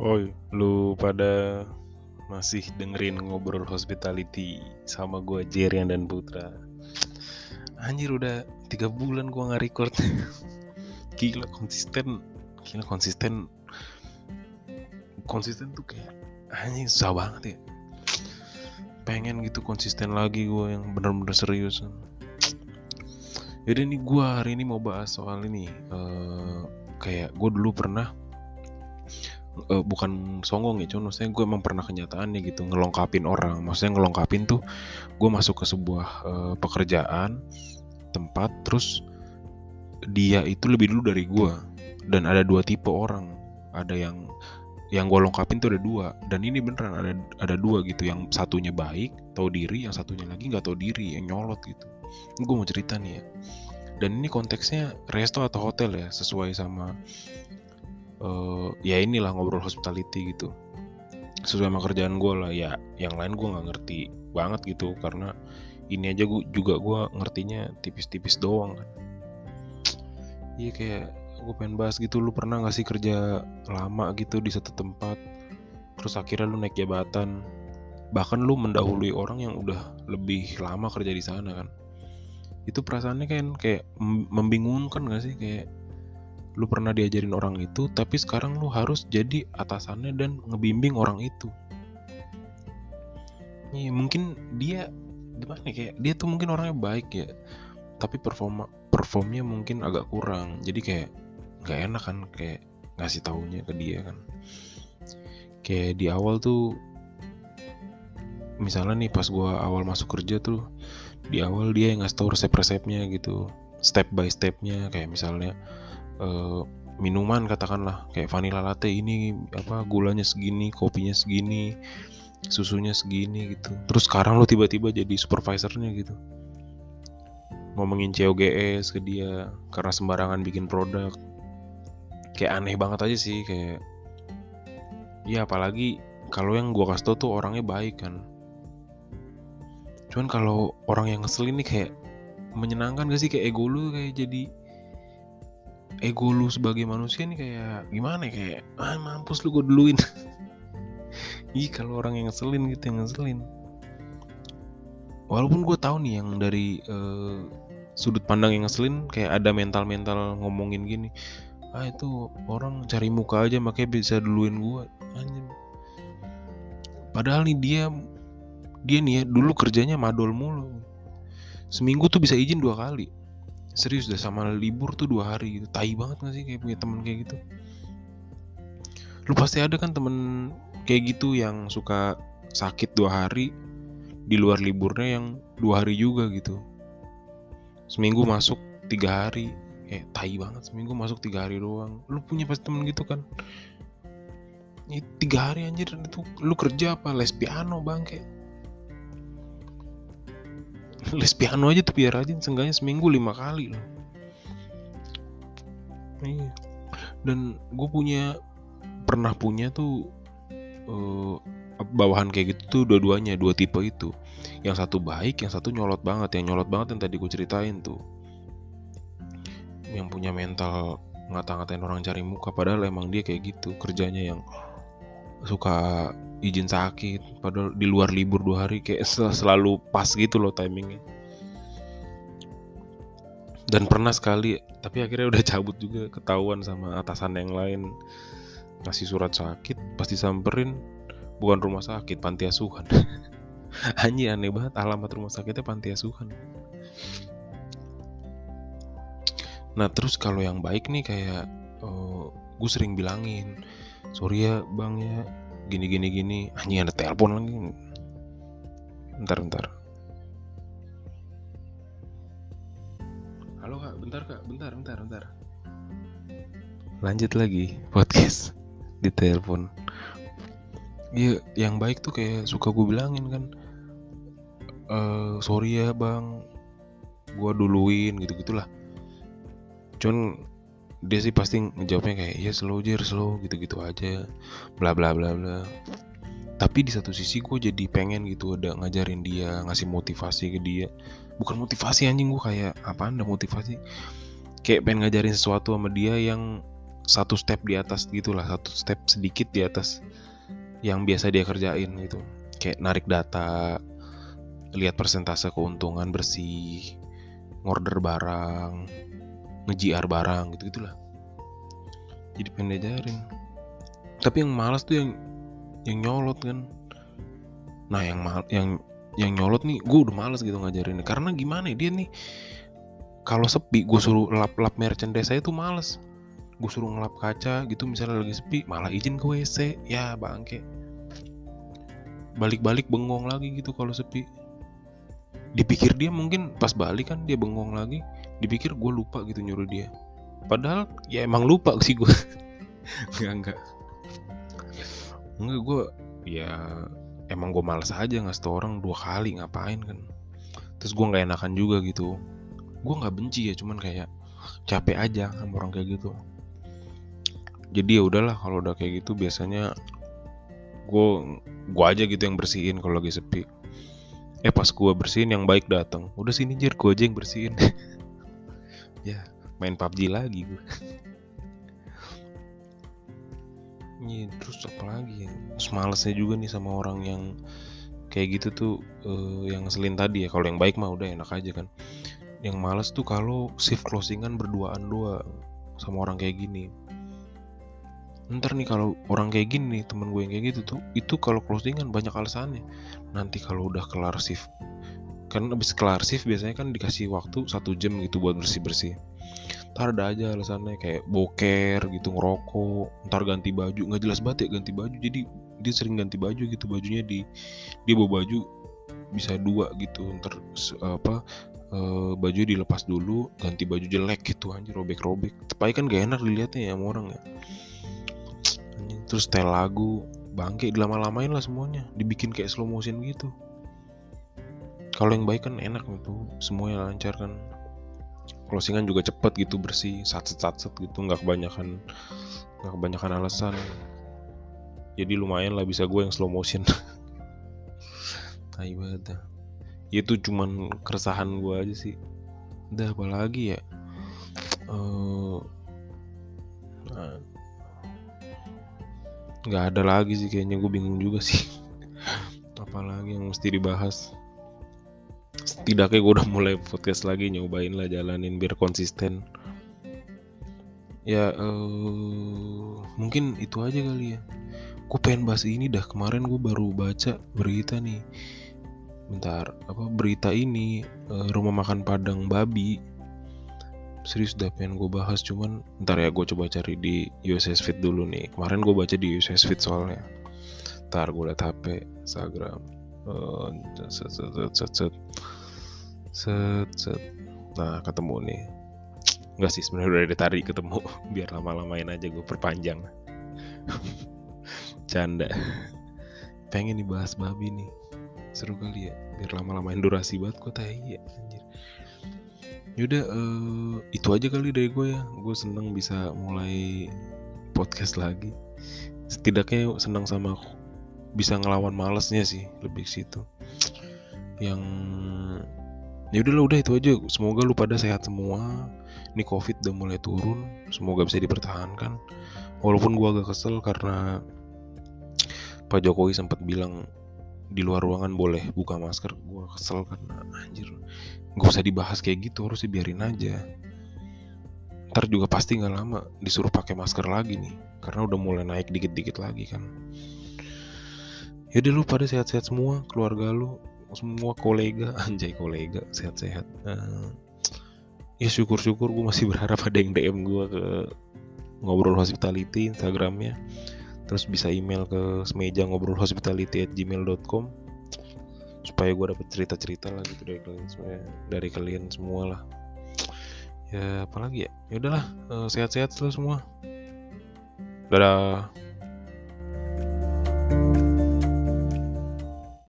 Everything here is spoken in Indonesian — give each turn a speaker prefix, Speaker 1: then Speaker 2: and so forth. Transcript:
Speaker 1: Oi, lu pada masih dengerin ngobrol hospitality sama gue Jerian dan Putra. Anjir udah tiga bulan gue nggak record. Gila konsisten, gila konsisten, konsisten tuh kayak anjing susah banget ya. Pengen gitu konsisten lagi gue yang bener-bener serius. Jadi ini gue hari ini mau bahas soal ini. Uh, kayak gue dulu pernah uh, bukan songong ya cuman maksudnya gue emang pernah kenyataannya gitu ngelongkapin orang. Maksudnya ngelongkapin tuh gue masuk ke sebuah uh, pekerjaan tempat terus dia itu lebih dulu dari gue dan ada dua tipe orang. Ada yang yang gue lengkapin tuh ada dua. Dan ini beneran ada ada dua gitu. Yang satunya baik tahu diri yang satunya lagi nggak tahu diri yang nyolot gitu. Gue mau cerita nih ya. Dan ini konteksnya resto atau hotel ya sesuai sama uh, ya inilah ngobrol hospitality gitu. Sesuai sama kerjaan gue lah ya yang lain gue nggak ngerti banget gitu karena ini aja gue juga gue ngertinya tipis-tipis doang kan. Iya kayak gue pengen bahas gitu lu pernah gak sih kerja lama gitu di satu tempat terus akhirnya lu naik jabatan? Bahkan lu mendahului orang yang udah lebih lama kerja di sana kan. Itu perasaannya kan kayak membingungkan gak sih? Kayak lu pernah diajarin orang itu tapi sekarang lu harus jadi atasannya dan ngebimbing orang itu. Iya mungkin dia gimana ya, kayak dia tuh mungkin orangnya baik ya tapi performa performnya mungkin agak kurang. Jadi kayak nggak enak kan kayak ngasih taunya ke dia kan. Kayak di awal tuh misalnya nih pas gua awal masuk kerja tuh di awal dia yang ngasih tau resep-resepnya gitu step by stepnya. Kayak misalnya uh, minuman katakanlah kayak vanilla latte ini apa gulanya segini kopinya segini susunya segini gitu. Terus sekarang lo tiba-tiba jadi supervisornya gitu. Ngomongin COGS ke dia karena sembarangan bikin produk. Kayak aneh banget aja sih kayak ya apalagi kalau yang gua kasih tau tuh orangnya baik kan. Cuman kalau orang yang ngeselin nih kayak menyenangkan gak sih? Kayak ego lu kayak jadi ego lu sebagai manusia nih kayak gimana ya kayak ah mampus lu gue duluin. Ih kalau orang yang ngeselin gitu yang ngeselin. Walaupun gue tahu nih yang dari uh, sudut pandang yang ngeselin kayak ada mental-mental ngomongin gini ah itu orang cari muka aja makanya bisa duluin gue anjir padahal nih dia dia nih ya dulu kerjanya madol mulu. Seminggu tuh bisa izin dua kali serius deh sama libur tuh dua hari gitu. Tai banget gak sih kayak punya temen kayak gitu? Lu pasti ada kan temen kayak gitu yang suka sakit dua hari di luar liburnya yang dua hari juga gitu. Seminggu masuk tiga hari. Kayak tai banget seminggu masuk tiga hari doang. Lu punya pasti temen gitu kan? Ini tiga hari anjir itu lu kerja apa? Les piano bang kayak les piano aja tuh biar rajin seenggaknya seminggu lima kali loh. Iya. Dan gue punya pernah punya tuh uh, bawahan kayak gitu tuh dua-duanya dua tipe itu. Yang satu baik yang satu nyolot banget. Yang nyolot banget yang tadi gue ceritain tuh. Yang punya mental ngata-ngatain orang cari muka padahal emang dia kayak gitu kerjanya yang suka izin sakit padahal di luar libur dua hari kayak selalu pas gitu loh timingnya. Dan pernah sekali tapi akhirnya udah cabut juga ketahuan sama atasan yang lain. Ngasih surat sakit pasti samperin bukan rumah sakit panti asuhan. Hanya aneh banget alamat rumah sakitnya panti asuhan. Nah terus kalau yang baik nih kayak uh, eh, gue sering bilangin sorry ya bang ya. Gini gini gini. Hanya ada telepon lagi. Bentar bentar. Halo kak. Bentar kak. Bentar bentar bentar. Lanjut lagi podcast di telepon. Iya, yang baik tuh kayak suka gue bilangin kan, e, sorry ya bang, gue duluin gitu gitulah. Cuman dia sih pasti ngejawabnya kayak ya slow jer slow gitu-gitu aja. Bla bla bla bla. Tapi di satu sisi gue jadi pengen gitu ada ngajarin dia ngasih motivasi ke dia. Bukan motivasi anjing gue kayak apa anda motivasi? Kayak pengen ngajarin sesuatu sama dia yang satu step di atas gitulah satu step sedikit di atas yang biasa dia kerjain gitu. Kayak narik data lihat persentase keuntungan bersih ngorder barang nge barang gitu gitulah. Jadi pengen diajarin. Tapi yang malas tuh yang yang nyolot kan. Nah yang mal yang yang nyolot nih gue udah males gitu ngajarin karena gimana ya dia nih kalau sepi gue suruh lap lap merchandise saya tuh males gue suruh ngelap kaca gitu misalnya lagi sepi malah izin ke WC ya bangke. Balik-balik bengong lagi gitu kalau sepi dipikir dia mungkin pas balik kan dia bengong lagi. Dipikir gue lupa gitu nyuruh dia. Padahal ya emang lupa sih gue enggak enggak. Enggak gue ya emang gue males aja ngasih tau orang dua kali ngapain kan. Terus gue nggak enakan juga gitu. Gue nggak benci ya cuman kayak capek aja sama orang kayak gitu. Jadi ya udahlah kalau udah kayak gitu biasanya gue gue aja gitu yang bersihin kalau lagi sepi eh pas gue bersihin yang baik datang udah sini jir. Gue aja yang bersihin. Ya main PUBG lagi gue ini terus apa lagi ya? terus malesnya juga nih sama orang yang kayak gitu tuh uh, yang selin tadi ya. Kalau yang baik mah udah enak aja kan. Yang males tuh kalau shift closingan berduaan doang sama orang kayak gini ntar nih kalau orang kayak gini nih temen gue yang kayak gitu tuh itu kalau closingan banyak alasannya. Nanti kalau udah kelar shift kan abis kelar shift biasanya kan dikasih waktu satu jam gitu buat bersih bersih ntar ada aja alasannya kayak boker gitu ngerokok ntar ganti baju. Nggak jelas banget ya ganti baju jadi dia sering ganti baju gitu bajunya di dia bawa baju bisa dua gitu ntar apa uh, baju dilepas dulu ganti baju jelek gitu anjir robek-robek. Tapi kan gak enak dilihatnya ya sama orang ya terus setel lagu bangke dilama-lamain lah semuanya. Dibikin kayak slow motion gitu. Kalau yang baik kan enak gitu. Semuanya lancar kan. Closingan juga cepet gitu bersih. Satset satset gitu nggak kebanyakan nggak kebanyakan alasan. Jadi lumayan lah bisa gue yang slow motion. Tai banget itu cuman keresahan gue aja sih. Udah apalagi ya? Uh, nah, nggak ada lagi sih kayaknya gue bingung juga sih. Apalagi yang mesti dibahas. Setidaknya gue udah mulai podcast lagi nyobain lah jalanin biar konsisten. Ya uh, mungkin itu aja kali ya. Gue pengen bahas ini dah kemarin gue baru baca berita nih. Bentar apa berita ini uh, rumah makan padang babi serius udah pengen gue bahas cuman ntar ya gue coba cari di USS Fit dulu nih. Kemarin gue baca di USS Fit soalnya. Ntar gue liat HP Instagram uh, set, set, set, set, set, set, nah ketemu nih. Enggak sih sebenarnya udah ditarik ketemu. Biar lama-lamain aja gue perpanjang. Canda. Pengen dibahas babi nih seru kali ya biar lama-lamain durasi banget kok tai ya anjir. Yaudah uh, itu aja kali dari gue ya. Gue seneng bisa mulai podcast lagi. Setidaknya seneng sama bisa ngelawan malesnya sih Lebih situ. Yang ya udah udah itu aja. Semoga lu pada sehat semua. Ini covid udah mulai turun semoga bisa dipertahankan. Walaupun gue agak kesel karena Pak Jokowi sempat bilang di luar ruangan boleh buka masker. Gue kesel karena anjir gak usah dibahas kayak gitu harus dibiarin aja. Ntar juga pasti nggak lama disuruh pakai masker lagi nih karena udah mulai naik dikit-dikit lagi kan. Yaudah lu pada sehat-sehat semua keluarga lu semua kolega anjay kolega sehat-sehat. Uh, ya syukur-syukur gue masih berharap ada yang DM gue ke ngobrol hospitality instagramnya terus bisa email ke semeja ngobrol hospitality at gmail.com supaya gue dapet cerita-cerita lah gitu dari kalian semua. Dari kalian semua lah. Ya apalagi ya? Ya udahlah uh, sehat-sehat selalu semua. Dadah